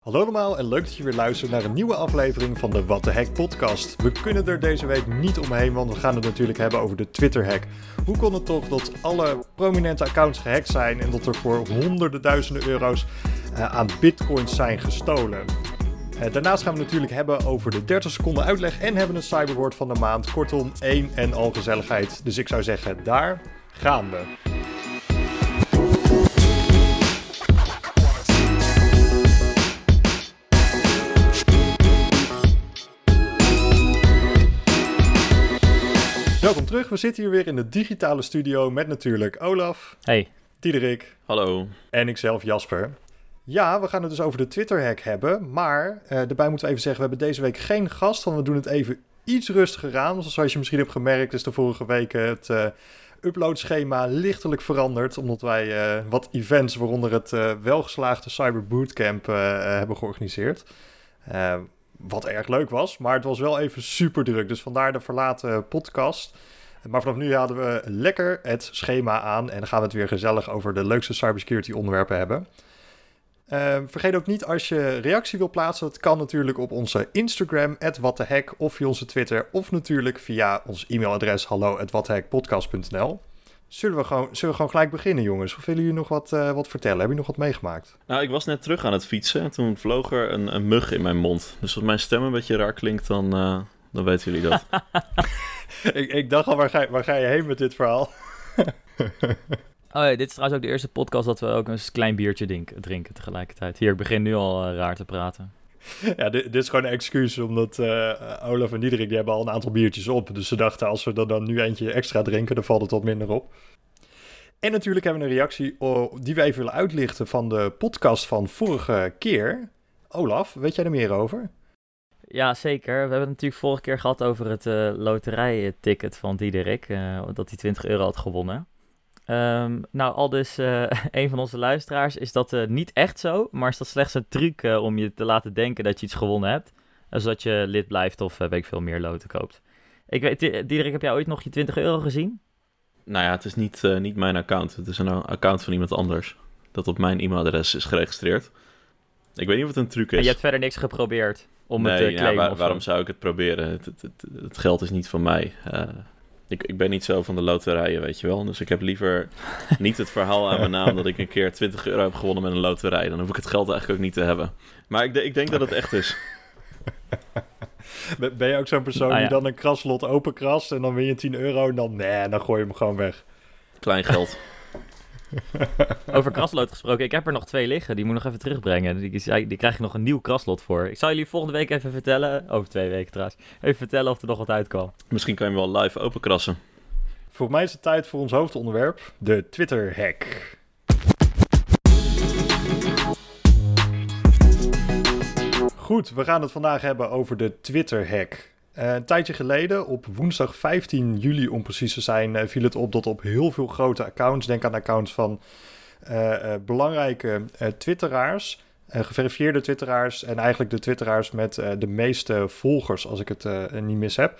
Hallo allemaal en leuk dat je weer luistert naar een nieuwe aflevering van de What the Hack podcast. We kunnen er deze week niet omheen, want we gaan het natuurlijk hebben over de Twitter hack. Hoe kon het toch dat alle prominente accounts gehackt zijn en dat er voor honderden duizenden euro's uh, aan bitcoins zijn gestolen? Uh, daarnaast gaan we natuurlijk hebben over de 30 seconden uitleg en hebben een cyberwoord van de maand. Kortom, één en al gezelligheid. Dus ik zou zeggen, daar gaan we. Welkom terug. We zitten hier weer in de digitale studio met natuurlijk Olaf. Hey. Diederik. Hallo. En ikzelf Jasper. Ja, we gaan het dus over de Twitter-hack hebben. Maar uh, daarbij moeten we even zeggen, we hebben deze week geen gast. Want we doen het even iets rustiger aan. Zoals je misschien hebt gemerkt is de vorige week het uh, uploadschema lichtelijk veranderd. Omdat wij uh, wat events, waaronder het welgeslaagde Cyber Bootcamp, hebben georganiseerd. Wat erg leuk was, maar het was wel even super druk. Dus vandaar de verlaten podcast. Maar vanaf nu hadden we lekker het schema aan. En gaan we het weer gezellig over de leukste cybersecurity onderwerpen hebben. Uh, vergeet ook niet als je reactie wil plaatsen. Dat kan natuurlijk op onze Instagram, @whatthehack, of via onze Twitter, of natuurlijk via ons e-mailadres hallo@whatthehackpodcast.nl. Zullen we, gewoon, zullen we gewoon gelijk beginnen, jongens? Of willen jullie nog wat, uh, wat vertellen? Hebben jullie nog wat meegemaakt? Nou, ik was net terug aan het fietsen en toen vloog er een, een mug in mijn mond. Dus als mijn stem een beetje raar klinkt, dan, uh, dan weten jullie dat. ik, ik, dacht al, waar ga, waar ga je heen met dit verhaal? oh ja, dit is trouwens ook de eerste podcast dat we ook een klein biertje drinken, drinken tegelijkertijd. Hier, ik begin nu al uh, raar te praten. Ja, dit, is gewoon een excuus, omdat uh, Olaf en Diederik die hebben al een aantal biertjes op. Dus ze dachten, als we er dan nu eentje extra drinken, dan valt het wat minder op. En natuurlijk hebben we een reactie oh, die we even willen uitlichten van de podcast van vorige keer. Olaf, weet jij er meer over? Ja, zeker. We hebben het natuurlijk vorige keer gehad over het uh, loterijticket van Diederik. Uh, dat hij 20 euro had gewonnen. Um, nou, al dus uh, een van onze luisteraars is dat uh, niet echt zo, maar is dat slechts een truc uh, om je te laten denken dat je iets gewonnen hebt. Zodat je lid blijft of weet ik veel meer loten koopt. Ik weet, Diederik, heb jij ooit nog je 20 euro gezien? Nou ja, het is niet, niet mijn account. Het is een account van iemand anders. Dat op mijn e-mailadres is geregistreerd. Ik weet niet of het een truc is. En je hebt verder niks geprobeerd om nee, het te claimen? Ja, waar, waarom zou ik het proberen? Het, het, het, het geld is niet van mij. Ik, ik ben niet zo van de loterijen, weet je wel. Dus ik heb liever niet het verhaal aan mijn naam dat ik een keer 20 euro heb gewonnen met een loterij. Dan hoef ik het geld eigenlijk ook niet te hebben. Maar ik, ik denk okay. dat het echt is. Ben je ook zo'n persoon ah, ja. die dan een kraslot openkrast en dan win je 10 euro en dan, nee, dan gooi je hem gewoon weg? Klein geld. Over kraslood gesproken, ik heb er nog twee liggen. Die moet ik nog even terugbrengen. Die, die krijg ik nog een nieuw kraslot voor. Ik zal jullie volgende week even vertellen, over twee weken trouwens, even vertellen of er nog wat uitkwam. Misschien kan je hem wel live openkrassen. Voor mij is het tijd voor ons hoofdonderwerp, de Twitter-hack. Goed, we gaan het vandaag hebben over de Twitter-hack. Uh, een tijdje geleden, op woensdag 15 juli om precies te zijn, uh, viel het op dat op heel veel grote accounts, denk aan accounts van uh, belangrijke twitteraars, geverifieerde twitteraars en eigenlijk de twitteraars met de meeste volgers, als ik het niet mis heb.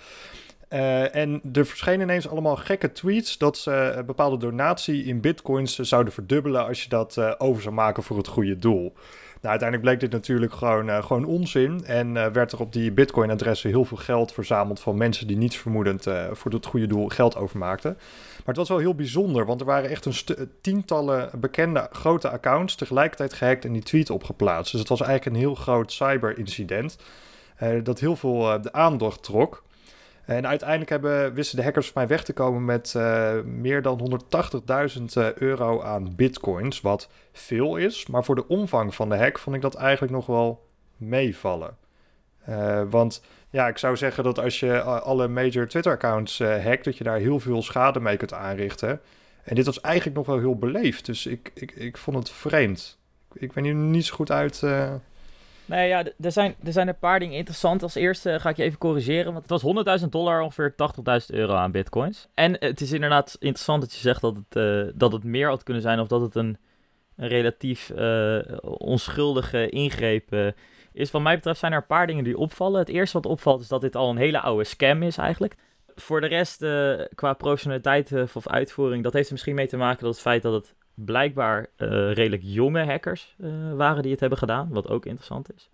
en er verschenen ineens allemaal gekke tweets dat ze een bepaalde donatie in bitcoins zouden verdubbelen als je dat over zou maken voor het goede doel. Nou, uiteindelijk bleek dit natuurlijk gewoon, uh, gewoon onzin. En uh, werd er op die Bitcoin-adressen heel veel geld verzameld van mensen die niets vermoedend uh, voor het goede doel geld overmaakten. Maar het was wel heel bijzonder, want er waren echt een tientallen bekende grote accounts tegelijkertijd gehackt en die tweet opgeplaatst. Dus het was eigenlijk een heel groot cyber-incident dat heel veel de aandacht trok. En uiteindelijk hebben, wisten de hackers van mij weg te komen met uh, meer dan 180.000 euro aan bitcoins. Wat veel is, maar voor de omvang van de hack vond ik dat eigenlijk nog wel meevallen. Uh, want ja, ik zou zeggen dat als je alle major Twitter-accounts uh, hackt, dat je daar heel veel schade mee kunt aanrichten. En dit was eigenlijk nog wel heel beleefd, dus ik, ik, ik vond het vreemd. Ik ben hier niet zo goed uit Nee, ja, er zijn, er zijn een paar dingen interessant. Als eerste ga ik je even corrigeren, want het was 100.000 dollar, ongeveer 80.000 euro aan bitcoins. En het is inderdaad interessant dat je zegt dat het, uh, dat het meer had kunnen zijn of dat het een, een relatief uh, onschuldige ingreep uh, is. Wat mij betreft zijn er een paar dingen die opvallen. Het eerste wat opvalt is dat dit al een hele oude scam is eigenlijk. Voor de rest, qua professionaliteit of uitvoering, dat heeft er misschien mee te maken dat het feit dat het blijkbaar redelijk jonge hackers waren die het hebben gedaan, wat ook interessant is.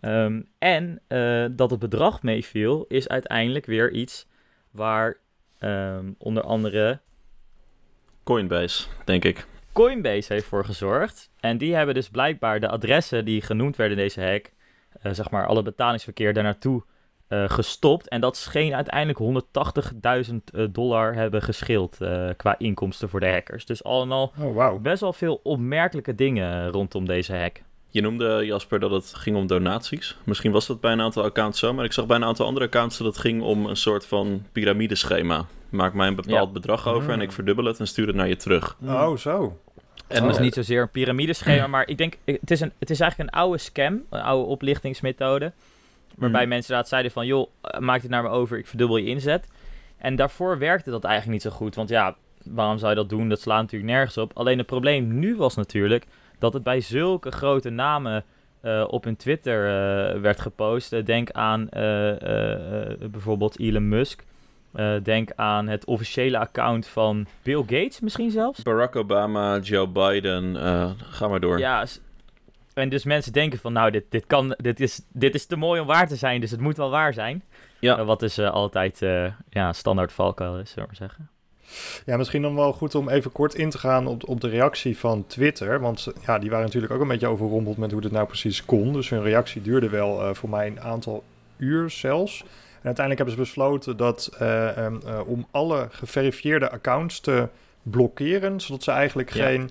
Ehm, en dat het bedrag meeviel, is uiteindelijk weer iets waar ehm, onder andere Coinbase, denk ik. Coinbase heeft voor gezorgd. En die hebben dus blijkbaar de adressen die genoemd werden in deze hack, uh, zeg maar alle betalingsverkeer daar naartoe uh, gestopt. En dat scheen uiteindelijk 180.000 uh, dollar hebben geschild uh, qua inkomsten voor de hackers. Dus al en al oh, wow. best wel veel opmerkelijke dingen rondom deze hack. Je noemde, Jasper, dat het ging om donaties. Misschien was dat bij een aantal accounts zo, maar ik zag bij een aantal andere accounts dat het ging om een soort van piramideschema. Maak mij een bepaald ja. bedrag over en ik verdubbel het en stuur het naar je terug. Oh, zo. En dat is niet zozeer een piramideschema, maar ik denk, het is, een, het is eigenlijk een oude scam, een oude oplichtingsmethode. Waarbij mm. mensen inderdaad zeiden van, joh, maak dit naar me over, ik verdubbel je inzet. En daarvoor werkte dat eigenlijk niet zo goed, want ja, waarom zou je dat doen? Dat slaat natuurlijk nergens op. Alleen het probleem nu was natuurlijk dat het bij zulke grote namen uh, op hun Twitter uh, werd gepost. denk aan uh, bijvoorbeeld Elon Musk. denk aan het officiële account van Bill Gates misschien zelfs. Barack Obama, Joe Biden, ga maar door. Ja, en dus mensen denken van nou, dit, dit, kan, dit, is, dit is te mooi om waar te zijn, dus het moet wel waar zijn. Ja. wat dus altijd ja, standaard valkuil is, zullen we maar zeggen. Ja, misschien dan wel goed om even kort in te gaan op, op de reactie van Twitter. Want ja, die waren natuurlijk ook een beetje overrompeld met hoe dit nou precies kon. Dus hun reactie duurde wel uh, voor mij een aantal uur zelfs. En uiteindelijk hebben ze besloten dat uh, um, uh, om alle geverifieerde accounts te blokkeren, zodat ze eigenlijk ja. geen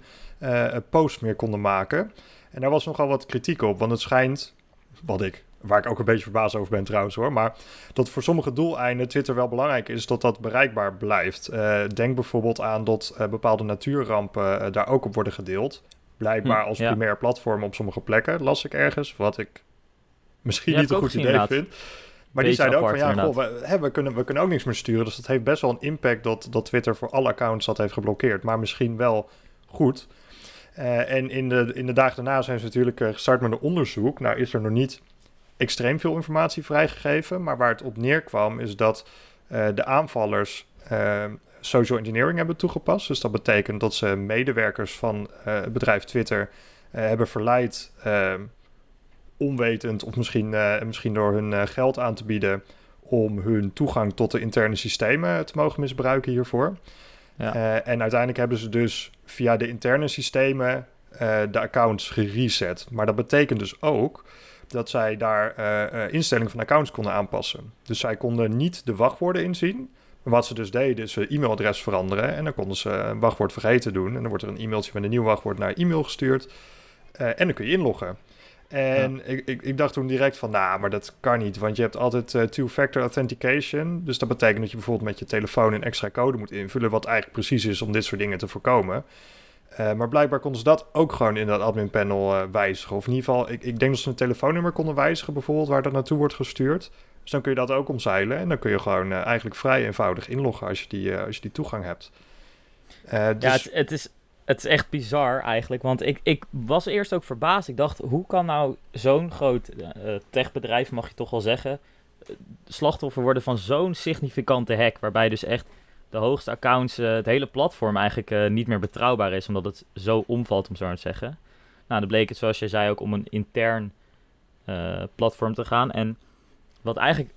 post meer konden maken. En daar was nogal wat kritiek op, want het schijnt, wat ik Waar ik ook een beetje verbaasd over ben trouwens hoor. Maar dat voor sommige doeleinden Twitter wel belangrijk is dat dat bereikbaar blijft. Uh, denk bijvoorbeeld aan dat uh, bepaalde natuurrampen uh, daar ook op worden gedeeld. Blijkbaar hm, als ja. primair platform op sommige plekken, las ik ergens. Wat ik misschien niet een goed idee inderdaad. vind. Maar die zeiden ook van ja, goh, we, hè, we, kunnen, we kunnen ook niks meer sturen. Dus dat heeft best wel een impact dat, dat Twitter voor alle accounts dat heeft geblokkeerd. Maar misschien wel goed. En in de, in de dagen daarna zijn ze natuurlijk gestart met een onderzoek. Nou is er nog niet extreem veel informatie vrijgegeven. Maar waar het op neerkwam is dat uh, de aanvallers social engineering hebben toegepast. Dus dat betekent dat ze medewerkers van het bedrijf Twitter hebben verleid, onwetend of misschien, misschien door hun geld aan te bieden, om hun toegang tot de interne systemen te mogen misbruiken hiervoor. Ja. en uiteindelijk hebben ze dus via de interne systemen de accounts gereset. Maar dat betekent dus ook dat zij daar uh, instellingen van accounts konden aanpassen. Dus zij konden niet de wachtwoorden inzien. Wat ze dus deden, is hun e-mailadres veranderen. En dan konden ze een wachtwoord vergeten doen. En dan wordt er een e-mailtje met een nieuw wachtwoord naar e-mail gestuurd. En dan kun je inloggen. En ja. ik, ik, ik, dacht toen direct van, nou, maar dat kan niet. Want je hebt altijd uh, two-factor authentication. Dus dat betekent dat je bijvoorbeeld met je telefoon een extra code moet invullen. Wat eigenlijk precies is om dit soort dingen te voorkomen. Uh, maar blijkbaar konden ze dat ook gewoon in dat admin panel uh, wijzigen. Of in ieder geval, ik, ik denk dat ze een telefoonnummer konden wijzigen, bijvoorbeeld, waar dat naartoe wordt gestuurd. Dus dan kun je dat ook omzeilen. En dan kun je gewoon eigenlijk vrij eenvoudig inloggen als je die, als je die toegang hebt. dus... Ja, het, het, is, het is echt bizar eigenlijk. Want ik, ik was eerst ook verbaasd. Ik dacht, hoe kan nou zo'n groot techbedrijf, mag je toch wel zeggen, slachtoffer worden van zo'n significante hack. Waarbij dus echt de hoogste accounts, uh, het hele platform eigenlijk niet meer betrouwbaar is, omdat het zo omvalt, om zo maar te zeggen. Nou, dan bleek het, zoals jij zei, ook om een intern platform te gaan. En wat eigenlijk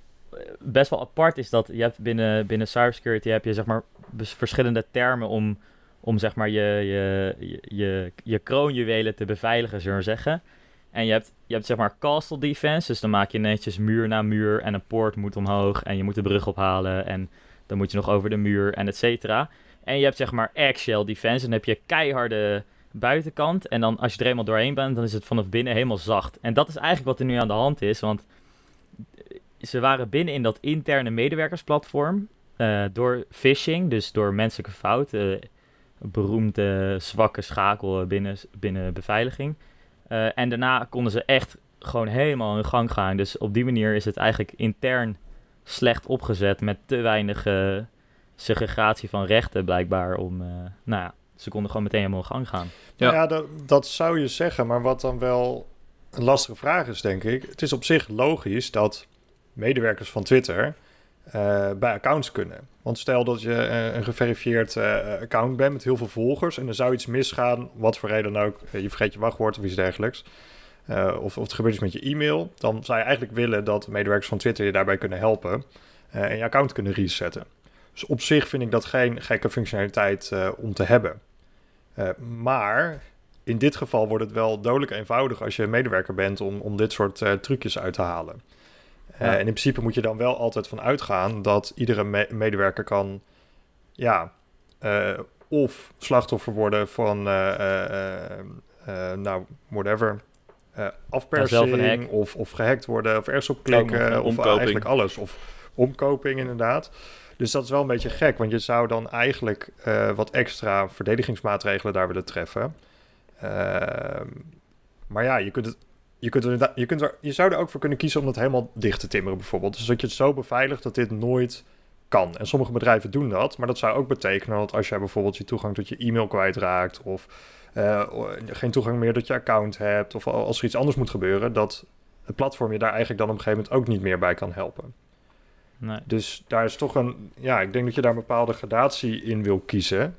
best wel apart is, dat je hebt binnen, binnen cybersecurity heb je zeg maar verschillende termen om, om zeg maar je, je, je, je, kroonjuwelen te beveiligen, zullen we zeggen. En je hebt, je hebt zeg maar castle defense, dus dan maak je netjes muur na muur en een poort moet omhoog en je moet de brug ophalen en dan moet je nog over de muur en et cetera. En je hebt zeg maar eggshell defense. Dan heb je keiharde buitenkant. En dan als je er eenmaal doorheen bent, dan is het vanaf binnen helemaal zacht. En dat is eigenlijk wat er nu aan de hand is. Want ze waren binnen in dat interne medewerkersplatform. Uh, door phishing, dus door menselijke fouten. Beroemde zwakke schakel binnen, binnen beveiliging. Uh, en daarna konden ze echt gewoon helemaal hun gang gaan. Dus op die manier is het eigenlijk intern slecht opgezet met te weinig uh, segregatie van rechten blijkbaar om, uh, nou ja, ze konden gewoon meteen helemaal in gang gaan. Ja, ja dat, dat zou je zeggen, maar wat dan wel een lastige vraag is, denk ik. Het is op zich logisch dat medewerkers van Twitter bij accounts kunnen. Want stel dat je een geverifieerd account bent met heel veel volgers en er zou iets misgaan, wat voor reden dan ook, je vergeet je wachtwoord of iets dergelijks, of, of het gebeurt iets met je e-mail, dan zou je eigenlijk willen dat de medewerkers van Twitter je daarbij kunnen helpen en je account kunnen resetten. Dus op zich vind ik dat geen gekke functionaliteit om te hebben. maar in dit geval wordt het wel dodelijk eenvoudig als je medewerker bent om, om dit soort trucjes uit te halen. Uh, en in principe moet je dan wel altijd van uitgaan dat iedere me medewerker kan, ja, uh, of slachtoffer worden van, nou, whatever, afpersing, of, of gehackt worden, of ergens op klikken, of eigenlijk alles. Of omkoping inderdaad. Dus dat is wel een beetje gek, want je zou dan eigenlijk wat extra verdedigingsmaatregelen daar willen treffen. Ehm, maar ja, je kunt het. Je, kunt er, je, kunt er, je zou er ook voor kunnen kiezen om dat helemaal dicht te timmeren, bijvoorbeeld. Dus dat je het zo beveiligt dat dit nooit kan. En sommige bedrijven doen dat, maar dat zou ook betekenen dat als jij bijvoorbeeld je toegang tot je e-mail kwijtraakt, of uh, geen toegang meer tot je account hebt, of als er iets anders moet gebeuren, dat het platform je daar eigenlijk dan op een gegeven moment ook niet meer bij kan helpen. Nee. Dus daar is toch een, ja, ik denk dat je daar een bepaalde gradatie in wil kiezen.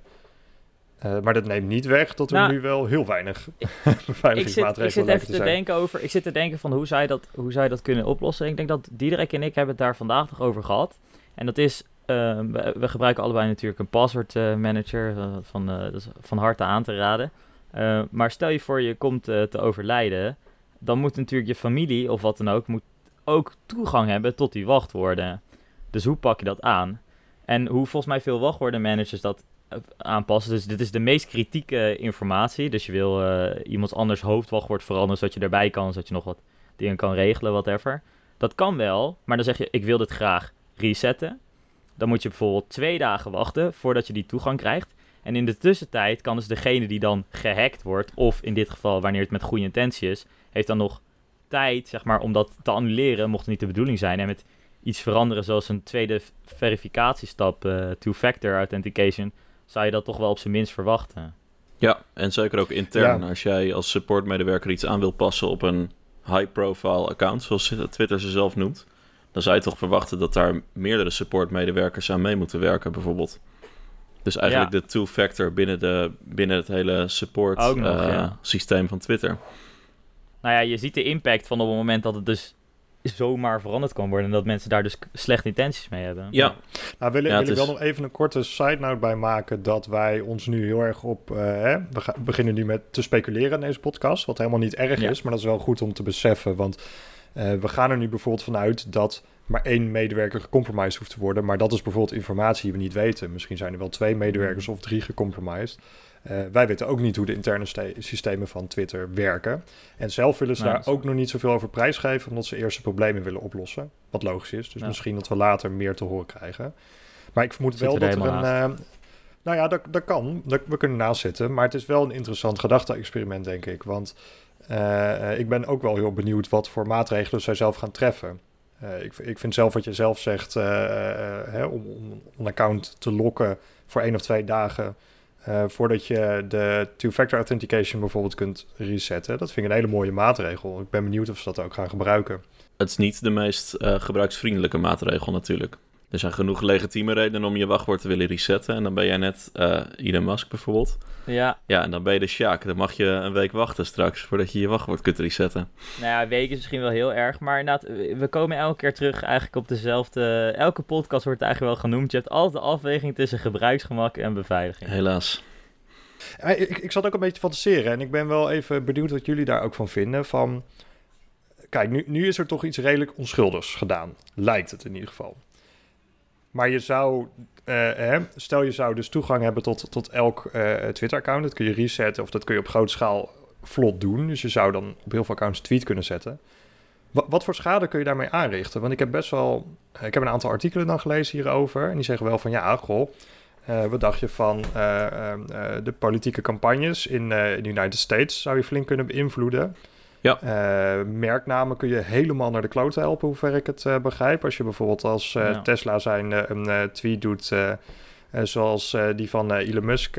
Uh, maar dat neemt niet weg dat er nou, nu wel heel weinig beveiligingsmaatregelen zijn. Ik zit even te denken over, ik zit te denken van hoe zij dat, hoe zij dat kunnen oplossen. Ik denk dat Diederik en ik hebben het daar vandaag nog over gehad. En dat is, uh, we, we, gebruiken allebei natuurlijk een password uh, manager, van, dat is van harte aan te raden. maar stel je voor je komt te overlijden, dan moet natuurlijk je familie of wat dan ook, moet ook toegang hebben tot die wachtwoorden. Dus hoe pak je dat aan? En hoe volgens mij veel wachtwoordenmanagers dat aanpassen. Dus dit is de meest kritieke informatie. Dus je wil uh, iemands anders hoofdwachtwoord veranderen, zodat je erbij kan, zodat je nog wat dingen kan regelen, whatever. Dat kan wel, maar dan zeg je, ik wil dit graag resetten. Dan moet je bijvoorbeeld twee dagen wachten voordat je die toegang krijgt. En in de tussentijd kan dus degene die dan gehackt wordt, of in dit geval wanneer het met goede intentie is, heeft dan nog tijd, zeg maar, om dat te annuleren, mocht het niet de bedoeling zijn. En met iets veranderen, zoals een tweede verificatiestap, uh, two-factor authentication, zou je dat toch wel op zijn minst verwachten. Ja, en zeker ook intern. Als jij als supportmedewerker iets aan wil passen op een high-profile account, zoals Twitter ze zelf noemt, dan zou je toch verwachten dat daar meerdere supportmedewerkers aan mee moeten werken, bijvoorbeeld. Dus eigenlijk de two-factor binnen, de, binnen het hele support uh, systeem van Twitter. Nou ja, je ziet de impact van op het moment dat het dus zomaar veranderd kan worden. En dat mensen daar dus slechte intenties mee hebben. Ja. Nou, wil, wil ik wel nog even een korte side note bij maken dat wij ons nu heel erg op... Uh, hè, we beginnen nu met te speculeren in deze podcast, wat helemaal niet erg is, maar dat is wel goed om te beseffen, want uh, we gaan er nu bijvoorbeeld vanuit dat maar één medewerker gecompromised hoeft te worden, maar dat is bijvoorbeeld informatie die we niet weten. Misschien zijn er wel twee medewerkers of drie gecompromised. Uh, wij weten ook niet hoe de interne systemen van Twitter werken. En zelf willen ze daar ook nog niet zoveel over prijsgeven, omdat ze eerst de problemen willen oplossen. Wat logisch is. Dus misschien dat we later meer te horen krijgen. Maar ik vermoed wel dat er een. Uh, nou ja, dat, dat kan. Dat, we kunnen naast zitten. Maar het is wel een interessant gedachte-experiment, denk ik. Want uh, ik ben ook wel heel benieuwd wat voor maatregelen zij zelf gaan treffen. ik, ik vind zelf wat je zelf zegt, hè, om, om een account te lokken voor één of twee dagen uh, voordat je de two-factor authentication bijvoorbeeld kunt resetten. Dat vind ik een hele mooie maatregel. Ik ben benieuwd of ze dat ook gaan gebruiken. Het is niet de meest uh, gebruiksvriendelijke maatregel natuurlijk. Er zijn genoeg legitieme redenen om je wachtwoord te willen resetten. En dan ben jij net uh, Elon Musk bijvoorbeeld. Ja. Ja, en dan ben je de Sjaak. Dan mag je een week wachten straks voordat je je wachtwoord kunt resetten. Nou ja, een week is misschien wel heel erg. Maar inderdaad, we komen elke keer terug eigenlijk op dezelfde... Elke podcast wordt eigenlijk wel genoemd. Je hebt altijd de afweging tussen gebruiksgemak en beveiliging. Helaas. Ik, ik zat ook een beetje te fantaseren. En ik ben wel even benieuwd wat jullie daar ook van vinden. Van, kijk, nu, nu is er toch iets redelijk onschuldigs gedaan. Lijkt het in ieder geval. Maar je zou, uh, hè, stel je zou dus toegang hebben tot, tot elk uh, Twitter-account. Dat kun je resetten of dat kun je op grote schaal vlot doen. Dus je zou dan op heel veel accounts tweet kunnen zetten. Wat, voor schade kun je daarmee aanrichten? Want ik heb best wel, ik heb een aantal artikelen dan gelezen hierover. En die zeggen wel van ja, goh, uh, wat dacht je van de politieke campagnes in, in de United States? Zou je flink kunnen beïnvloeden. Ja. Uh, merknamen kun je helemaal naar de klote helpen, hoe ver ik het uh, begrijp. Als je bijvoorbeeld als uh, ja. Tesla zijn een tweet doet uh, zoals die van Elon Musk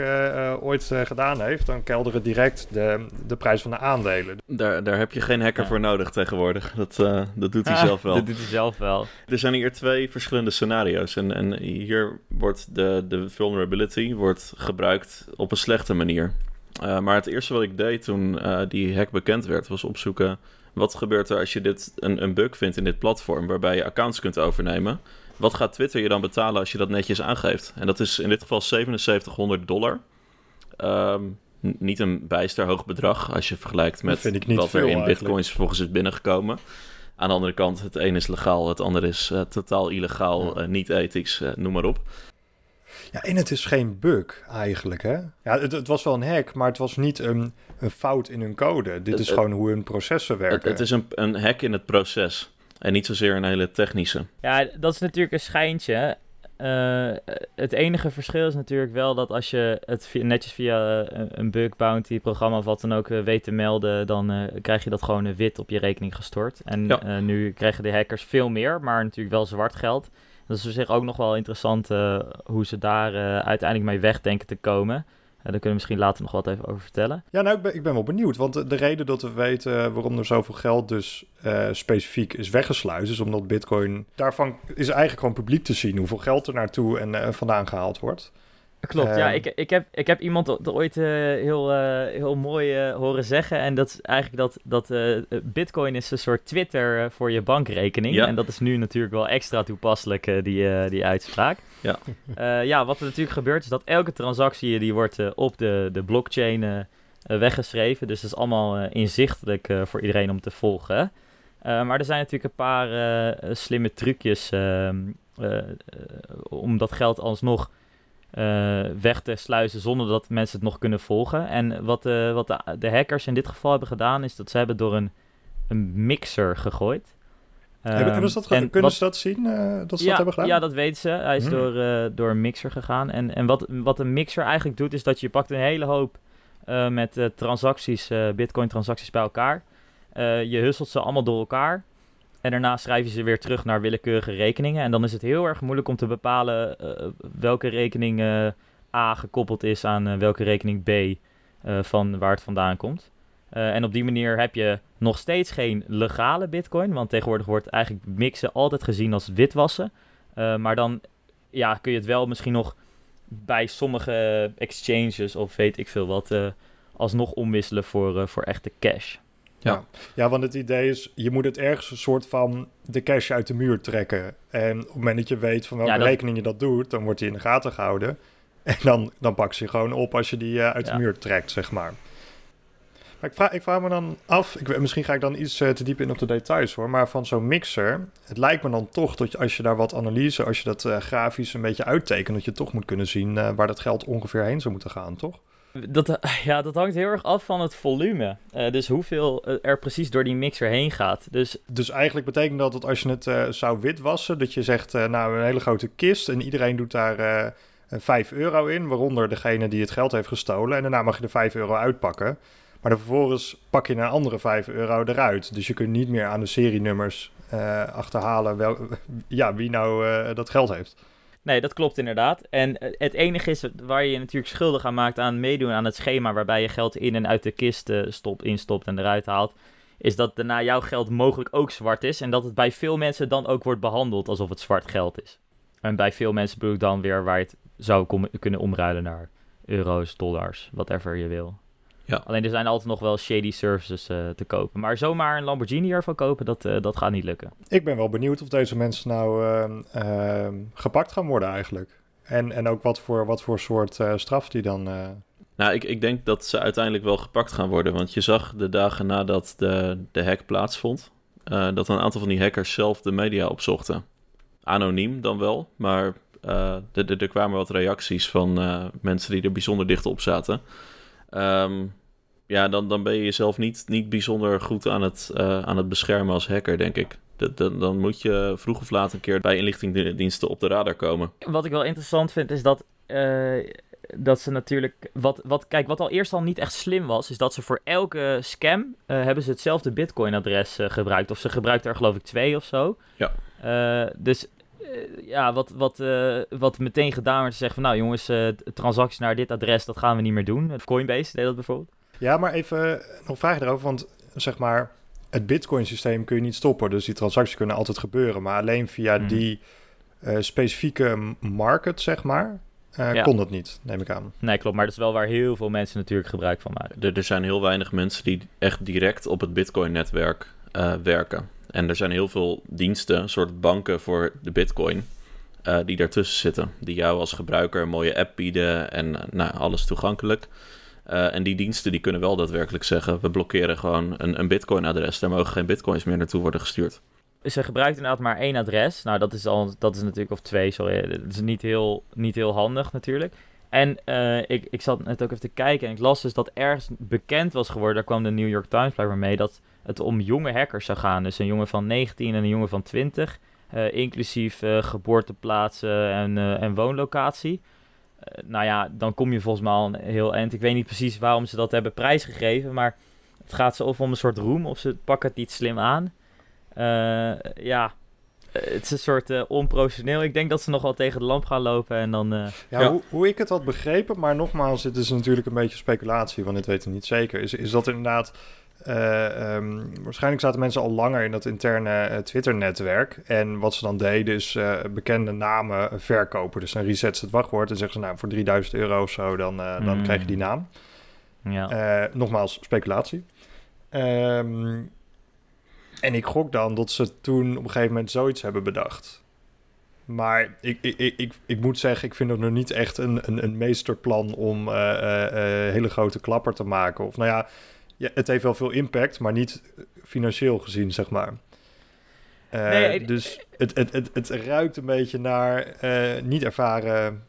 ooit gedaan heeft, dan kelderen direct de, de prijs van de aandelen. Daar, daar heb je geen hacker voor nodig tegenwoordig. Dat, dat doet hij zelf wel. Dat doet hij zelf wel. Er zijn hier twee verschillende scenario's. En, en hier wordt de, de vulnerability wordt gebruikt op een slechte manier. Maar het eerste wat ik deed toen die hack bekend werd, was opzoeken wat gebeurt er als je dit een, een bug vindt in dit platform waarbij je accounts kunt overnemen? Wat gaat Twitter je dan betalen als je dat netjes aangeeft? En dat is in dit geval 7700 dollar. Ehm, niet een bijster hoog bedrag als je vergelijkt met wat er in bitcoins vervolgens is binnengekomen. Aan de andere kant, het een is legaal, het andere is uh, totaal illegaal, niet ethisch, noem maar op. Ja, en het is geen bug eigenlijk, hè? Ja, het, het was wel een hack, maar het was niet een, een fout in hun code. Dit is gewoon hoe hun processen werken. Het, het is een, een hack in het proces en niet zozeer een hele technische. Ja, dat is natuurlijk een schijntje. Uh, het enige verschil is natuurlijk wel dat als je het netjes via uh, een bug bounty programma of wat dan ook uh, weet te melden, dan krijg je dat gewoon wit op je rekening gestort. En ja. nu krijgen de hackers veel meer, maar natuurlijk wel zwart geld. Dat is op zich ook nog wel interessant uh, hoe ze daar uh, uiteindelijk mee weg denken te komen. Uh, daar kunnen we misschien later nog wat even over vertellen. Ja, nou, ik ben, ik ben wel benieuwd. Want de, de reden dat we weten waarom er zoveel geld dus specifiek is weggesluist... is omdat bitcoin... Daarvan is eigenlijk gewoon publiek te zien hoeveel geld er naartoe en vandaan gehaald wordt. Klopt, ja. Ehm, ik, ik, heb, ik heb iemand er ooit uh, heel, uh, heel mooi uh, horen zeggen. En dat is eigenlijk dat, dat bitcoin is een soort Twitter voor je bankrekening. Ja. En dat is nu natuurlijk wel extra toepasselijk, die, die uitspraak. Ja. ja, wat er natuurlijk gebeurt is dat elke transactie die wordt op de, de blockchain weggeschreven. Dus dat is allemaal inzichtelijk voor iedereen om te volgen. maar er zijn natuurlijk een paar slimme trucjes ehm, om dat geld alsnog uh, weg te sluizen zonder dat mensen het nog kunnen volgen. En wat, uh, wat de, de, hackers in dit geval hebben gedaan, is dat ze hebben door een, een mixer gegooid. hebben, hebben ze dat en kunnen ze dat zien, uh, dat ze ja, dat hebben gedaan? Ja, dat weten ze. Hij is hmm. door, door een mixer gegaan. En, en wat, wat een mixer eigenlijk doet, is dat je pakt een hele hoop met transacties, bitcoin transacties bij elkaar. je husselt ze allemaal door elkaar. En daarna schrijf je ze weer terug naar willekeurige rekeningen. En dan is het heel erg moeilijk om te bepalen uh, welke rekening uh, A gekoppeld is aan uh, welke rekening B van waar het vandaan komt. en op die manier heb je nog steeds geen legale bitcoin. Want tegenwoordig wordt eigenlijk mixen altijd gezien als witwassen. maar dan ja, kun je het wel misschien nog bij sommige exchanges of weet ik veel wat alsnog omwisselen voor, voor echte cash. Ja. ja, want het idee is, je moet het ergens een soort van de cash uit de muur trekken. En op het moment dat je weet van welke rekening je dat doet, dan wordt die in de gaten gehouden. En dan, dan pak ze je gewoon op als je die uh, uit de muur trekt, zeg maar. Maar ik vraag, ik vraag me dan af, ik, misschien ga ik dan iets uh, te diep in op de details hoor, maar van zo'n mixer, het lijkt me dan toch dat als je daar wat analyse, als je dat uh, grafisch een beetje uittekent, dat je toch moet kunnen zien waar dat geld ongeveer heen zou moeten gaan, toch? Dat, ja, dat hangt heel erg af van het volume. Uh, dus hoeveel eh, er precies door die mixer heen gaat. Dus, dus eigenlijk betekent dat dat als je het uh, zou witwassen, dat je zegt, nou een hele grote kist en iedereen doet daar 5 euro in, waaronder degene die het geld heeft gestolen. En daarna mag je de 5 euro uitpakken. Maar dan vervolgens pak je een andere 5 euro eruit. Dus je kunt niet meer aan de serienummers achterhalen wel, ja, wie nou dat geld heeft. Nee, dat klopt inderdaad. En eh, het enige is waar je je natuurlijk schuldig aan maakt aan meedoen aan het schema waarbij je geld in en uit de kist uh, stopt, instopt en eruit haalt, is dat daarna jouw geld mogelijk ook zwart is en dat het bij veel mensen dan ook wordt behandeld alsof het zwart geld is. En bij veel mensen bedoel ik dan weer waar je het zou kunnen omruilen naar euro's, dollars, whatever je wil. Ja. Alleen er zijn altijd nog wel shady services uh, te kopen. Maar zomaar een Lamborghini ervan kopen, dat, uh, dat gaat niet lukken. Ik ben wel benieuwd of deze mensen nou uh, gepakt gaan worden eigenlijk. En, en ook wat voor, wat voor soort straf die dan... Nou, ik, ik denk dat ze uiteindelijk wel gepakt gaan worden. Want je zag de dagen nadat de, de hack plaatsvond... dat een aantal van die hackers zelf de media opzochten. Anoniem dan wel, maar er kwamen wat reacties van mensen die er bijzonder dicht op zaten... Um, ja, dan, dan ben je jezelf niet, niet bijzonder goed aan het, uh, aan het beschermen als hacker, denk ik. Dat, dan, dan moet je vroeg of laat een keer bij inlichtingdiensten op de radar komen. Wat ik wel interessant vind, is dat, uh, dat ze natuurlijk... Wat, wat, kijk, wat al eerst al niet echt slim was, is dat ze voor elke scam... Uh, hebben ze hetzelfde bitcoin-adres gebruikt. Of ze gebruikten er geloof ik twee of zo. Ja. dus ja, wat, wat, uh, wat meteen gedaan werd, te zeggen van nou jongens, uh, transactie naar dit adres, dat gaan we niet meer doen. Coinbase deed dat bijvoorbeeld. Ja, maar even nog vragen erover, want zeg maar, het Bitcoin-systeem kun je niet stoppen. Dus die transacties kunnen altijd gebeuren. Maar alleen via Mhm. die eh, specifieke market, zeg maar, eh, Ja. kon dat niet, neem ik aan. Nee, klopt, maar dat is wel waar heel veel mensen natuurlijk gebruik van maken. Er, er zijn heel weinig mensen die echt direct op het Bitcoin-netwerk eh, werken. En er zijn heel veel diensten, soort banken voor de Bitcoin, eh, die daartussen zitten. Die jou als gebruiker een mooie app bieden en eh, nou, alles toegankelijk. Eh, en die diensten die kunnen wel daadwerkelijk zeggen: we blokkeren gewoon een, een Bitcoin-adres. Daar mogen geen Bitcoins meer naartoe worden gestuurd. Ze gebruikt inderdaad maar één adres. Nou, dat is, al, dat is natuurlijk, of twee, sorry. Dat is niet heel, niet heel handig natuurlijk. En eh, ik, ik zat net ook even te kijken en ik las dus dat ergens bekend was geworden, daar kwam de New York Times blijkbaar mee, dat het om jonge hackers zou gaan. Dus een jongen van 19 en een jongen van 20, eh, inclusief eh, geboorteplaatsen en, en woonlocatie. Nou ja, dan kom je volgens mij al een heel eind. Ik weet niet precies waarom ze dat hebben prijsgegeven, maar het gaat ze of om een soort roem of ze pakken het niet slim aan. Ja, het is een soort eh, onprofessioneel. Ik denk dat ze nog wel tegen de lamp gaan lopen en dan... eh, Ja, Ja. Hoe, hoe ik het had begrepen, maar nogmaals, dit is natuurlijk een beetje speculatie, want dit weten we niet zeker, is, is dat inderdaad... eh, ehm, waarschijnlijk zaten mensen al langer in dat interne eh, Twitter-netwerk. En wat ze dan deden is eh, bekende namen verkopen. Dus dan reset ze het wachtwoord en zeggen ze... nou, voor 3000 euro of zo, dan, eh, dan Mm. krijg je die naam. ja. Eh, nogmaals, speculatie. Ehm, en ik gok dan dat ze toen op een gegeven moment zoiets hebben bedacht. Maar ik, ik, ik, ik, ik moet zeggen, ik vind het nog niet echt een, een, een meesterplan om eh, eh, eh, hele grote klapper te maken. Of nou ja, ja, het heeft wel veel impact, maar niet financieel gezien, zeg maar. Nee, dus het, het, het, het ruikt een beetje naar niet ervaren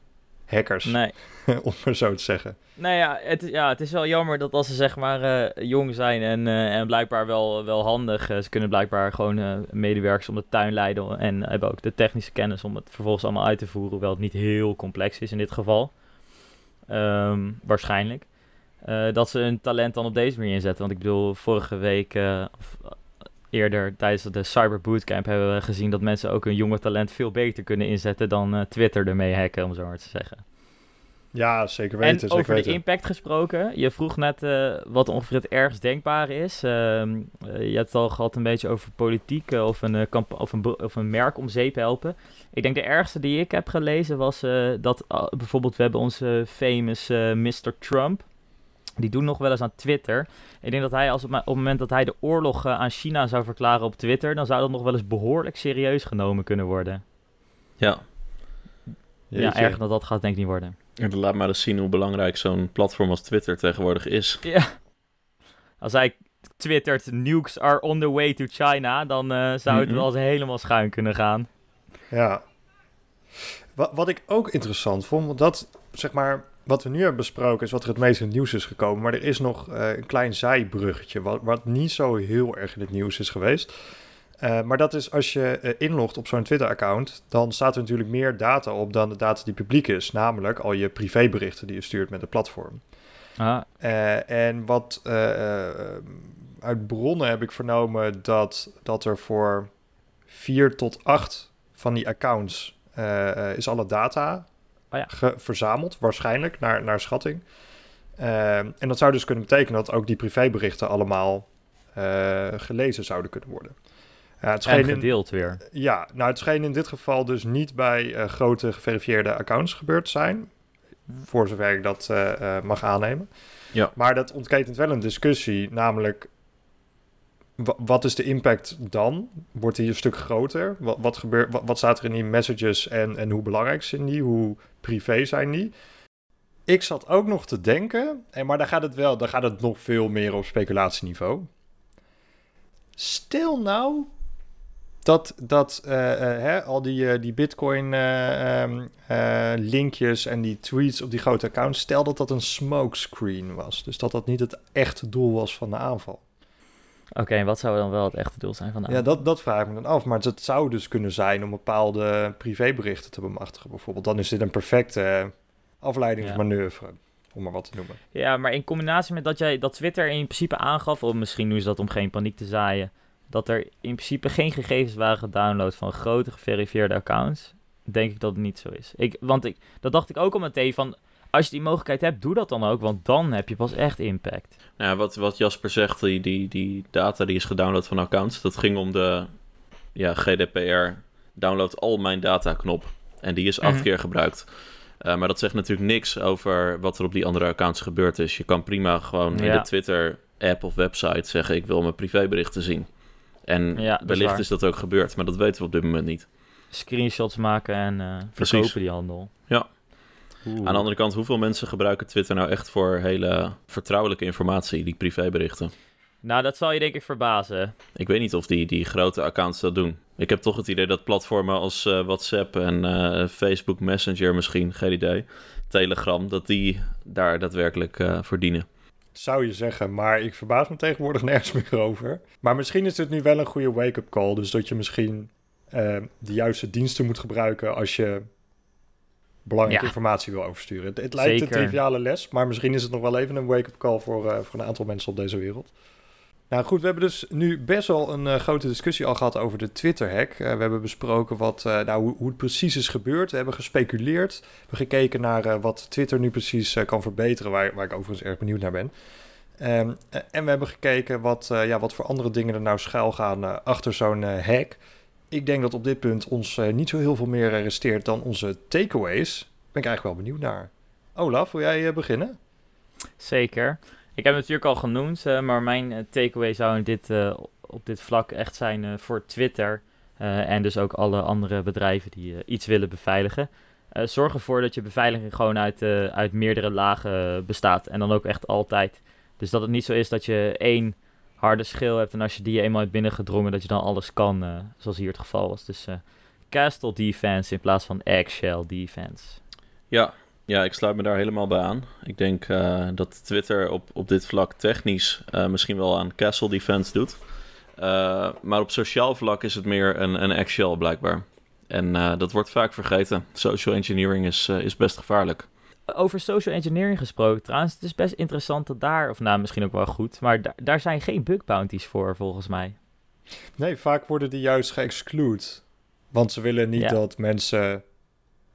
hackers, Nee. om maar zo te zeggen. Nou ja het, ja, het is wel jammer dat als ze zeg maar eh, jong zijn en, eh, en blijkbaar wel, wel handig. eh, ze kunnen blijkbaar gewoon medewerkers om de tuin leiden en hebben ook de technische kennis om het vervolgens allemaal uit te voeren. Hoewel het niet heel complex is in dit geval. Ehm, waarschijnlijk. Dat ze hun talent dan op deze manier inzetten. Want ik bedoel, vorige week, of eerder tijdens de Cyber Bootcamp, hebben we gezien dat mensen ook hun jonge talent veel beter kunnen inzetten dan eh, Twitter ermee hacken, om zo maar te zeggen. Ja, zeker weten. En zeker over de impact gesproken, je vroeg net eh, wat ongeveer het ergst denkbare is. Ehm, eh, je hebt het al gehad een beetje over politiek of, een, kamp- of, een, of een merk om zeep helpen. Ik denk de ergste die ik heb gelezen was dat bijvoorbeeld we hebben onze famous Mr. Trump. Die doet nog wel eens aan Twitter. Ik denk dat hij als op, op het moment dat hij de oorlog eh, aan China zou verklaren op Twitter, dan zou dat nog wel eens behoorlijk serieus genomen kunnen worden. Ja, Ja, Jeetje. erger dan dat gaat denk ik niet worden. en dan laat maar eens zien hoe belangrijk zo'n platform als Twitter tegenwoordig is. Ja. Als hij twittert, nukes are on the way to China, dan eh, zou het wel eens helemaal schuin kunnen gaan. Ja. Wat, wat ik ook interessant vond, want dat, zeg maar, wat we nu hebben besproken is wat er het meest in het nieuws is gekomen. Maar er is nog eh, een klein zijbruggetje, wat, wat niet zo heel erg in het nieuws is geweest. Eh, maar dat is als je eh, inlogt op zo'n Twitter-account, dan staat er natuurlijk meer data op dan de data die publiek is. Namelijk al je privéberichten die je stuurt met het platform. Ah, en wat uit bronnen heb ik vernomen dat, dat er voor vier tot acht van die accounts is alle data Oh ja. verzameld, waarschijnlijk, naar, naar schatting. Eh, en dat zou dus kunnen betekenen dat ook die privéberichten allemaal eh, gelezen zouden kunnen worden. Ja, het en in, gedeeld weer. ja, nou het scheen in dit geval dus niet bij eh, grote geverifieerde accounts gebeurd te zijn. Voor zover ik dat eh, eh, mag aannemen. Ja. Maar dat ontketent wel een discussie, namelijk... wa- Wat is de impact dan? Wordt die een stuk groter? Wat, wat, gebeurt, wat, staat er in die messages en, en hoe belangrijk zijn die? Hoe privé zijn die? Ik zat ook nog te denken, en maar daar gaat het wel, daar gaat het nog veel meer op speculatieniveau. Stel nou dat, dat eh, eh, hè, al die, eh, die bitcoin eh, ehm, eh, en die tweets op die grote accounts, stel dat dat een smokescreen was. Dus dat dat niet het echte doel was van de aanval. Oké, en wat zou dan wel het echte doel zijn van de Ja, dat, dat vraag ik me dan af. Maar het zou dus kunnen zijn om bepaalde privéberichten te bemachtigen bijvoorbeeld. Dan is dit een perfecte afleidingsmanoeuvre, om maar wat te noemen. Ja, maar in combinatie met dat jij dat Twitter in principe aangaf, of misschien doen ze dat om geen paniek te zaaien, dat er in principe geen gegevens waren gedownload van grote geverifieerde accounts. denk ik dat het niet zo is. Ik, want ik, dat dacht ik ook al meteen van, als je die mogelijkheid hebt, doe dat dan ook, want dan heb je pas echt impact. Nou, ja, wat, wat Jasper zegt, die, die, die data die is gedownload van accounts, dat ging om de ja, GDPR download al mijn data knop. En die is acht Mhm. keer gebruikt. Eh, maar dat zegt natuurlijk niks over wat er op die andere accounts gebeurd is. Je kan prima gewoon in de Twitter-app of website zeggen: Ik wil mijn privéberichten zien. En Ja, is wellicht is dat ook gebeurd, maar dat weten we op dit moment niet. Screenshots maken en eh, verkopen die handel. Ja. Oeh. Aan de andere kant, hoeveel mensen gebruiken Twitter nou echt voor hele vertrouwelijke informatie, die privéberichten? Nou, dat zal je denk ik verbazen. Ik weet niet of die, die grote accounts dat doen. Ik heb toch het idee dat platformen als eh, WhatsApp en eh, Facebook Messenger misschien, geen idee, Telegram, dat die daar daadwerkelijk eh voor dienen. Zou je zeggen, maar ik verbaas me tegenwoordig nergens meer over. Maar misschien is het nu wel een goede wake-up call. Dus dat je misschien eh, de juiste diensten moet gebruiken als je belangrijke Ja. informatie wil oversturen. Het, het lijkt een triviale les, maar misschien is het nog wel even een wake-up call voor, eh, voor een aantal mensen op deze wereld. Nou goed, we hebben dus nu best wel een eh, grote discussie al gehad over de Twitter-hack. Eh, we hebben besproken wat, nou, hoe, hoe het precies is gebeurd. We hebben gespeculeerd. We hebben gekeken naar wat Twitter nu precies kan verbeteren, waar, waar ik overigens erg benieuwd naar ben. Ehm, eh, en we hebben gekeken wat, ja, wat voor andere dingen er nou schuil gaan achter zo'n hack. Ik denk dat op dit punt ons eh, niet zo heel veel meer resteert dan onze takeaways. Ben ik eigenlijk wel benieuwd naar. Olaf, wil jij eh, beginnen? Zeker. Ik heb het natuurlijk al genoemd, eh, maar mijn takeaway zou in dit, op dit vlak echt zijn voor Twitter. en dus ook alle andere bedrijven die iets willen beveiligen. Zorg ervoor dat je beveiliging gewoon uit, uit meerdere lagen bestaat. En dan ook echt altijd. Dus dat het niet zo is dat je één harde schil hebt. En als je die eenmaal hebt binnengedrongen, dat je dan alles kan. eh, zoals hier het geval was. Dus eh, Castle Defense in plaats van Eggshell Defense. Ja, ja, ik sluit me daar helemaal bij aan. Ik denk eh, dat Twitter op, op dit vlak technisch misschien wel aan Castle Defense doet. Maar op sociaal vlak is het meer een, een Excel blijkbaar. En dat wordt vaak vergeten. Social engineering is, is best gevaarlijk. Over social engineering gesproken trouwens, het is best interessant dat daar, of nou misschien ook wel goed, maar daar daar zijn geen bug bounties voor volgens mij. Nee, vaak worden die juist geëxclude. Want ze willen niet Ja. dat mensen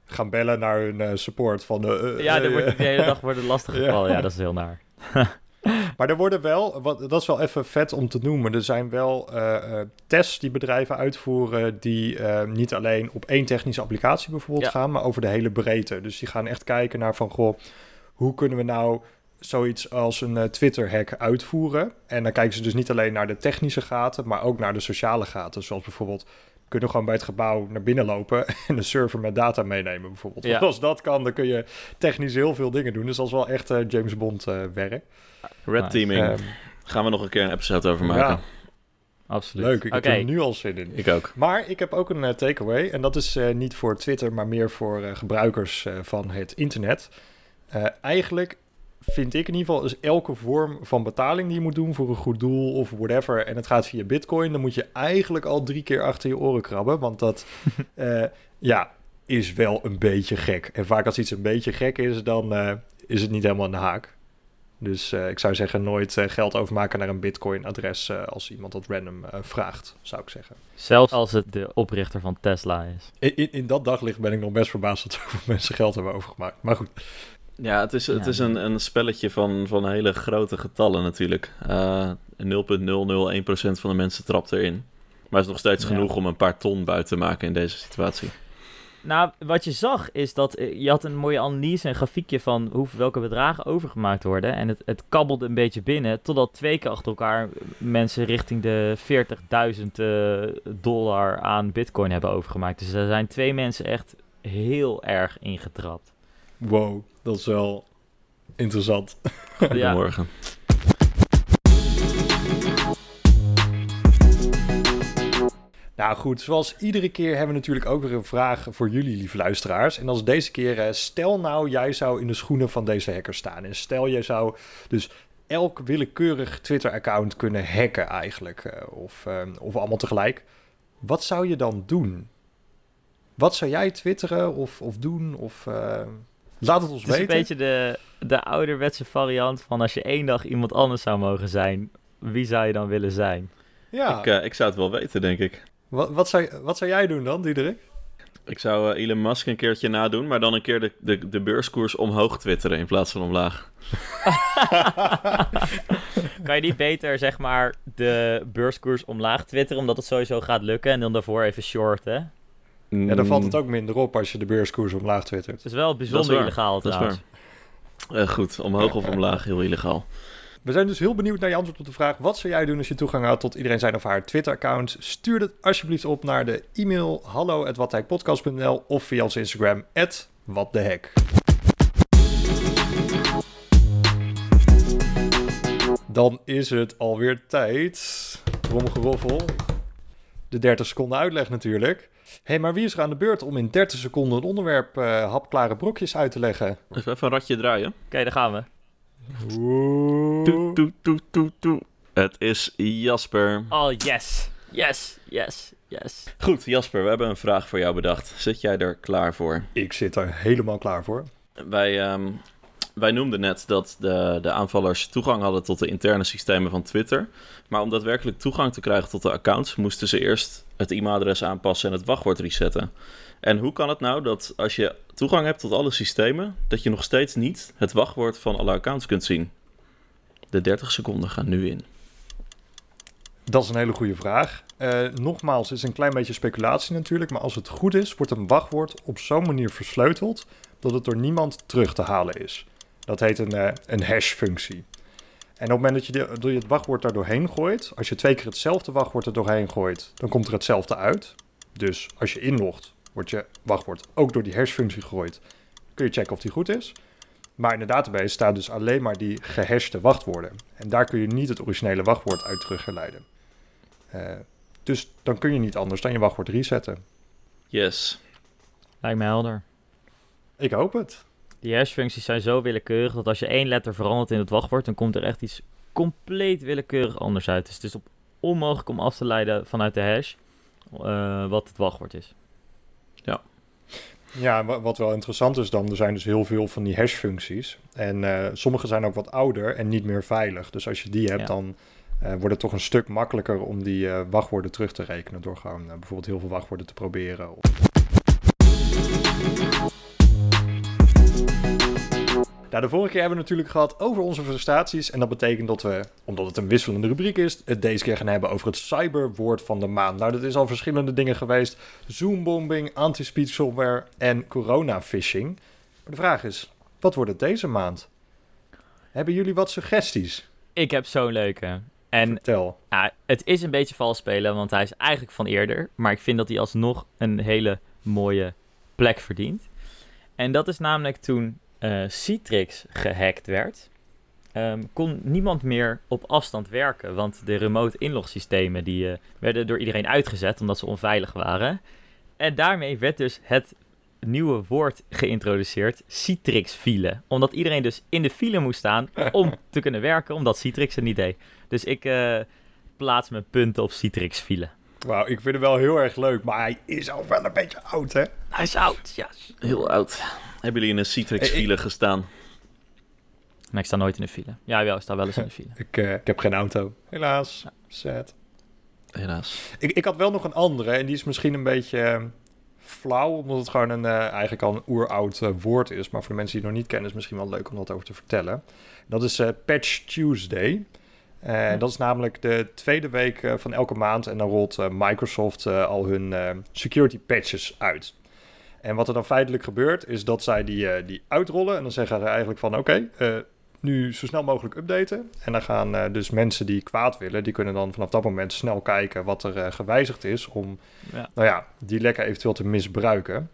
gaan bellen naar hun eh, support van... eh, Ja, er eh, wordt de hele dag worden lastig Ja. gevallen. Ja. dat is heel naar. Maar er worden wel, wat, dat is wel even vet om te noemen. Er zijn wel eh, eh, tests die bedrijven uitvoeren die eh, niet alleen op één technische applicatie bijvoorbeeld Ja. gaan, maar over de hele breedte. Dus die gaan echt kijken naar van, goh, hoe kunnen we nou zoiets als een Twitter-hack uitvoeren? En dan kijken ze dus niet alleen naar de technische gaten, maar ook naar de sociale gaten. Zoals bijvoorbeeld, kunnen gewoon bij het gebouw naar binnen lopen en een server met data meenemen bijvoorbeeld. Ja. Want als dat kan, dan kun je technisch heel veel dingen doen. Dus dat is wel echt eh, James Bond eh, werk. Red Nice. teaming. Ehm, Gaan we nog een keer een episode over maken. Ja. Absoluut. Leuk, ik Oké, heb er nu al zin in. Ik ook. Maar ik heb ook een eh, takeaway. En dat is eh, niet voor Twitter, maar meer voor eh, gebruikers eh, van het internet. Eh, eigenlijk vind ik in ieder geval, is elke vorm van betaling die je moet doen voor een goed doel of whatever. En het gaat via Bitcoin, dan moet je eigenlijk al drie keer achter je oren krabben. Want dat, eh, ja, is wel een beetje gek. En vaak als iets een beetje gek is, dan eh, is het niet helemaal aan de haak. Dus eh, ik zou zeggen, nooit geld overmaken naar een Bitcoin-adres eh, als iemand dat random eh, vraagt, zou ik zeggen. zelfs als het de oprichter van Tesla is. In, in, in dat daglicht ben ik nog best verbaasd dat zoveel mensen geld hebben overgemaakt. Maar goed, Ja, het is, het is een, een spelletje van, van hele grote getallen natuurlijk. Eh 0,001% van de mensen trapt erin. Maar het is nog steeds Ja. genoeg om een paar ton buiten te maken in deze situatie. Nou, wat je zag is dat eh, je had een mooie analyse, een grafiekje van hoe, welke bedragen overgemaakt worden. En het, het kabbelde een beetje binnen, totdat twee keer achter elkaar mensen richting de 40.000 eh, dollar aan bitcoin hebben overgemaakt. Dus er zijn twee mensen echt heel erg ingetrapt. Wow, dat is wel interessant. Ja, Goedemorgen. Nou goed, zoals iedere keer hebben we natuurlijk ook weer een vraag voor jullie, lieve luisteraars. En is deze keer, eh, stel nou jij zou in de schoenen van deze hacker staan. En stel jij zou dus elk willekeurig Twitter-account kunnen hacken eigenlijk. eh, of, eh, of allemaal tegelijk. Wat zou je dan doen? Wat zou jij twitteren of, of doen? Of, laat het ons het is een weten. beetje de, de ouderwetse variant van als je één dag iemand anders zou mogen zijn, wie zou je dan willen zijn? Ja, Ik, eh, ik zou het wel weten, denk ik. wat, wat, zou, wat zou jij doen dan, Diederik? Ik zou Elon Musk een keertje nadoen, maar dan een keer de, de, de beurskoers omhoog twitteren in plaats van omlaag. kan je niet beter, zeg maar, de beurskoers omlaag twitteren, omdat het sowieso gaat lukken, en dan daarvoor even shorten? Ja, dan valt het ook minder op als je de beurskoers omlaag twittert. Het is wel bijzonder illegaal trouwens. Uh, goed, omhoog of omlaag, heel illegaal. We zijn dus heel benieuwd naar je antwoord op de vraag: wat zou jij doen als je toegang had tot iedereen zijn of haar Twitter-account? Stuur het alsjeblieft op naar de e-mail hallo@wathekpodcast.nl of via ons Instagram @watthehek. Dan is het alweer tijd. Tromgeroffel. De 30 seconden uitleg natuurlijk. Hé, hey, maar wie is er aan de beurt om in 30 seconden een onderwerp uh, hapklare brokjes uit te leggen? Even een ratje draaien. Oké, okay, daar gaan we. Het is Jasper. Oh, yes. Yes, yes, yes. Goed, Jasper, we hebben een vraag voor jou bedacht. Zit jij er klaar voor? Ik zit er helemaal klaar voor. Wij, um, wij noemden net dat de, de aanvallers toegang hadden tot de interne systemen van Twitter. Maar om daadwerkelijk toegang te krijgen tot de accounts, moesten ze eerst het e-mailadres aanpassen en het wachtwoord resetten. En hoe kan het nou dat als je toegang hebt tot alle systemen, dat je nog steeds niet het wachtwoord van alle accounts kunt zien? De 30 seconden gaan nu in. Dat is een hele goede vraag. Uh, nogmaals, het is een klein beetje speculatie natuurlijk, maar als het goed is, wordt een wachtwoord op zo'n manier versleuteld dat het door niemand terug te halen is. Dat heet een, uh, een hash-functie. En op het moment dat je, de, je het wachtwoord daar doorheen gooit, als je twee keer hetzelfde wachtwoord er doorheen gooit, dan komt er hetzelfde uit. Dus als je inlogt, wordt je wachtwoord ook door die hash-functie gegooid. Kun je checken of die goed is. Maar in de database staat dus alleen maar die gehashte wachtwoorden. En daar kun je niet het originele wachtwoord uit terugleiden. Uh, dus dan kun je niet anders dan je wachtwoord resetten. Yes. Lijkt me helder. Ik hoop het. Die hash-functies zijn zo willekeurig dat als je één letter verandert in het wachtwoord, dan komt er echt iets compleet willekeurig anders uit. Dus het is op onmogelijk om af te leiden vanuit de hash uh, wat het wachtwoord is. Ja. Ja, wat wel interessant is dan, er zijn dus heel veel van die hash-functies. En uh, sommige zijn ook wat ouder en niet meer veilig. Dus als je die hebt, dan uh, wordt het toch een stuk makkelijker om die uh, wachtwoorden terug te rekenen. Door gewoon bijvoorbeeld heel veel wachtwoorden te proberen. Nou, de vorige keer hebben we natuurlijk gehad over onze frustraties. En dat betekent dat we, omdat het een wisselende rubriek is, het deze keer gaan hebben over het cyberwoord van de maand. Nou, dat is al verschillende dingen geweest. Zoombombing, anti-speech software en corona-phishing. Maar de vraag is, wat wordt het deze maand? Hebben jullie wat suggesties? Ik heb zo'n leuke. En Vertel. Ja, het is een beetje vals spelen, want hij is eigenlijk van eerder. Maar ik vind dat hij alsnog een hele mooie plek verdient. En dat is namelijk toen uh, Citrix gehackt werd, um, kon niemand meer op afstand werken. Want de remote inlogsystemen die, uh, werden door iedereen uitgezet omdat ze onveilig waren. En daarmee werd dus het nieuwe woord geïntroduceerd, Citrix-file. Omdat iedereen dus in de file moest staan om te kunnen werken, omdat Citrix het niet deed. Dus ik uh, plaats mijn punten op Citrix-file. Wauw, ik vind hem wel heel erg leuk, maar hij is al wel een beetje oud, hè? Hij is oud, ja. Heel oud. Hebben jullie in een Citrix-file gestaan? Nee, ik sta nooit in een file. Ja, wel, ik sta wel eens in een file. ik, uh, ik heb geen auto, helaas. Ja. Sad. Helaas. Ik, ik had wel nog een andere en die is misschien een beetje uh, flauw, omdat het gewoon een, uh, eigenlijk al een oeroud woord is. Maar voor de mensen die het nog niet kennen, is het misschien wel leuk om dat over te vertellen. Dat is Patch Tuesday. Uh, ja. Dat is namelijk de tweede week uh, van elke maand en dan rolt uh, Microsoft al hun security patches uit. En wat er dan feitelijk gebeurt, is dat zij die, die uitrollen en dan zeggen ze eigenlijk van oké, okay, nu zo snel mogelijk updaten. En dan gaan dus mensen die kwaad willen, die kunnen dan vanaf dat moment snel kijken wat er gewijzigd is om ja. Nou ja, die lekker eventueel te misbruiken.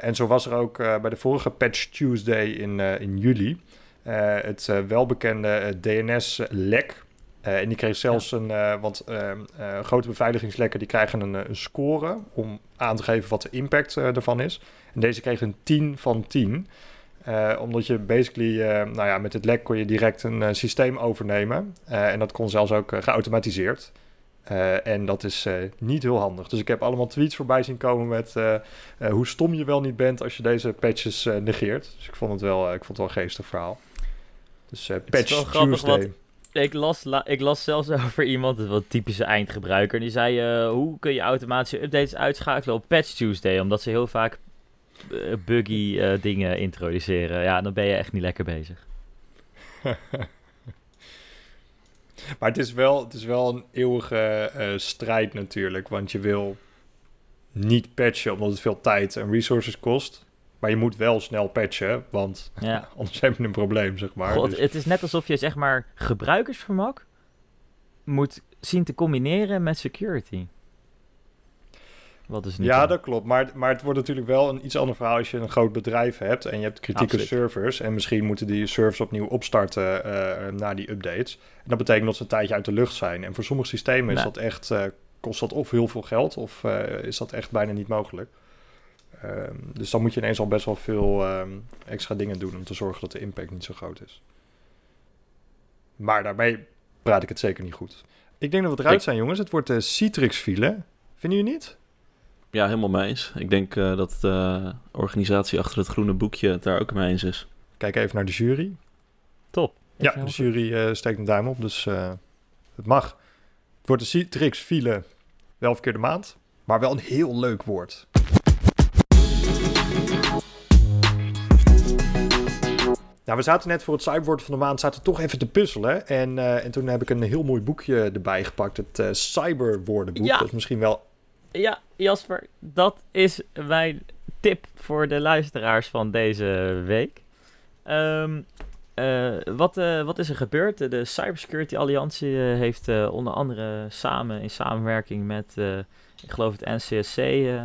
en zo was er ook bij de vorige Patch Tuesday in, in juli. Het welbekende DNS-lek. Uh, en die kreeg zelfs ja. een, want ehm, grote beveiligingslekken die krijgen een, een, score om aan te geven wat de impact ervan is. En deze kreeg een 10 van 10. omdat je basically, nou ja, met het lek kon je direct een systeem overnemen. en dat kon zelfs ook geautomatiseerd. En dat is niet heel handig. Dus ik heb allemaal tweets voorbij zien komen met hoe stom je wel niet bent als je deze patches negeert. Dus ik vond het wel, ik vond het wel een geestig verhaal. Dus patch Tuesday. Grappig, Ik las, la- ik las zelfs over iemand, dat wel typische eindgebruiker, die zei: eh, Hoe kun je automatische updates uitschakelen op Patch Tuesday? Omdat ze heel vaak eh, buggy eh, dingen introduceren. Ja, dan ben je echt niet lekker bezig. Maar het is wel, het is wel een eeuwige strijd natuurlijk. Want je wil niet patchen omdat het veel tijd en resources kost. Maar je moet wel snel patchen, want Ja. anders heb je een probleem, zeg maar. God, Dus- Het is net alsof je zeg maar gebruikersvermak moet zien te combineren met security. Wat is niet ja, dat klopt. Maar, maar het wordt natuurlijk wel een iets ander verhaal als je een groot bedrijf hebt en je hebt kritieke Absoluut. servers. En misschien moeten die servers opnieuw opstarten eh, na die updates. En dat betekent dat ze een tijdje uit de lucht zijn. En voor sommige systemen is dat echt, eh, kost dat of heel veel geld of eh, is dat echt bijna niet mogelijk. Ehm, dus dan moet je ineens al best wel veel ehm, extra dingen doen om te zorgen dat de impact niet zo groot is. Maar daarmee praat ik het zeker niet goed. Ik denk dat we eruit Ik- zijn, jongens. Het wordt de Citrix-file. Vinden jullie niet? Ja, helemaal mee eens. Ik denk eh, dat de organisatie achter het groene boekje het daar ook mee eens is. Kijk even naar de jury. Top. Ik Ja, de jury eh, steekt een duim op, dus eh, het mag. Het wordt de Citrix file wel verkeerde maand, maar wel een heel leuk woord. Nou, we zaten net voor het cyberwoord van de maand, zaten toch even te puzzelen. En, eh, en toen heb ik een heel mooi boekje erbij gepakt, het eh, cyberwoordenboek. Ja. Dat is misschien wel... Ja, Jasper, dat is mijn tip voor de luisteraars van deze week. Ehm, eh, wat, wat is er gebeurd? De Cybersecurity Alliantie heeft onder andere samen in samenwerking met, ik geloof het NCSC, eh,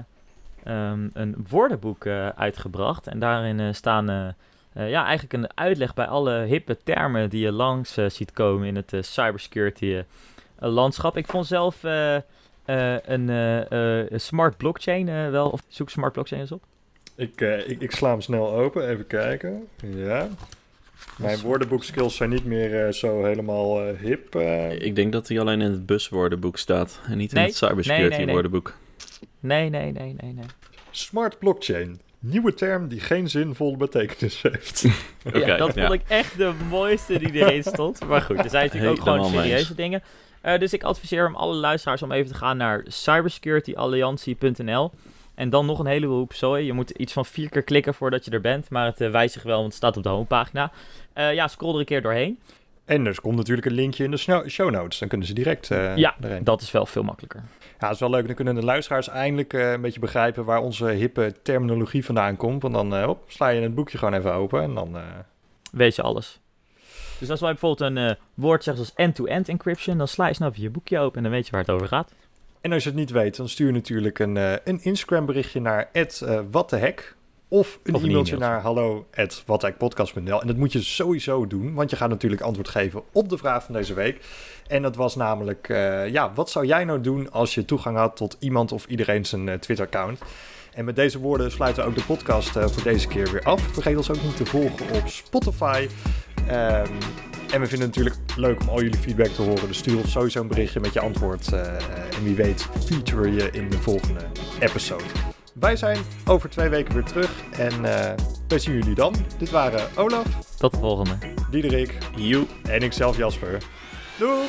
ehm, een woordenboek uitgebracht. En daarin staan eh, ja, eigenlijk een uitleg bij alle hippe termen die je langs eh, ziet komen in het eh, cybersecurity landschap. Ik vond zelf eh, eh, een eh, eh, smart blockchain eh, wel, of zoek smart blockchain eens op. Ik, eh, ik, ik sla hem snel open, even kijken. Ja. Mijn woordenboekskills zijn niet meer eh, zo helemaal eh, hip. Ik denk dat hij alleen in het buswoordenboek staat en niet in het cybersecurity nee, nee, nee. woordenboek. Nee, nee, nee, nee, nee. Smart blockchain. Nieuwe term die geen zinvolle betekenis heeft. Oké, ja, dat ja. vond ik echt de mooiste die erin stond. Maar goed, er zijn natuurlijk ook gewoon serieuze eens. dingen. Eh, dus ik adviseer hem alle luisteraars om even te gaan naar cybersecurityalliantie.nl. En dan nog een heleboel hoep zooi. Je moet iets van vier keer klikken voordat je er bent. Maar het eh, wijzigt wel, want het staat op de homepagina. Eh, ja, scroll er een keer doorheen. En er komt natuurlijk een linkje in de show notes. Dan kunnen ze direct eh Ja. Dat is wel veel makkelijker. Ja, dat is wel leuk. Dan kunnen de luisteraars eindelijk eh, een beetje begrijpen waar onze hippe terminologie vandaan komt. Want dan eh, hop, sla je het boekje gewoon even open en dan... Weet je alles. Dus als wij bijvoorbeeld een woord zeggen als end-to-end encryption, dan sla je snel even je boekje open en dan weet je waar het over gaat. En als je het niet weet, dan stuur je natuurlijk een, een Instagram berichtje naar @whathehek of een Of een e-mailtje naar hallo@whathehekpodcast.nl. En dat moet je sowieso doen, want je gaat natuurlijk antwoord geven op de vraag van deze week. En dat was namelijk, eh, ja, wat zou jij nou doen als je toegang had tot iemand of iedereen zijn eh, Twitter-account? En met deze woorden sluiten we ook de podcast eh, voor deze keer weer af. Vergeet ons ook niet te volgen op Spotify. Ehm, en we vinden het natuurlijk leuk om al jullie feedback te horen. Dus stuur ons sowieso een berichtje met je antwoord. en wie weet feature je in de volgende episode. Wij zijn over twee weken weer terug. En eh we zien jullie dan. Dit waren Olaf, Tot de volgende. Diederik You. en ikzelf Jasper. Doei!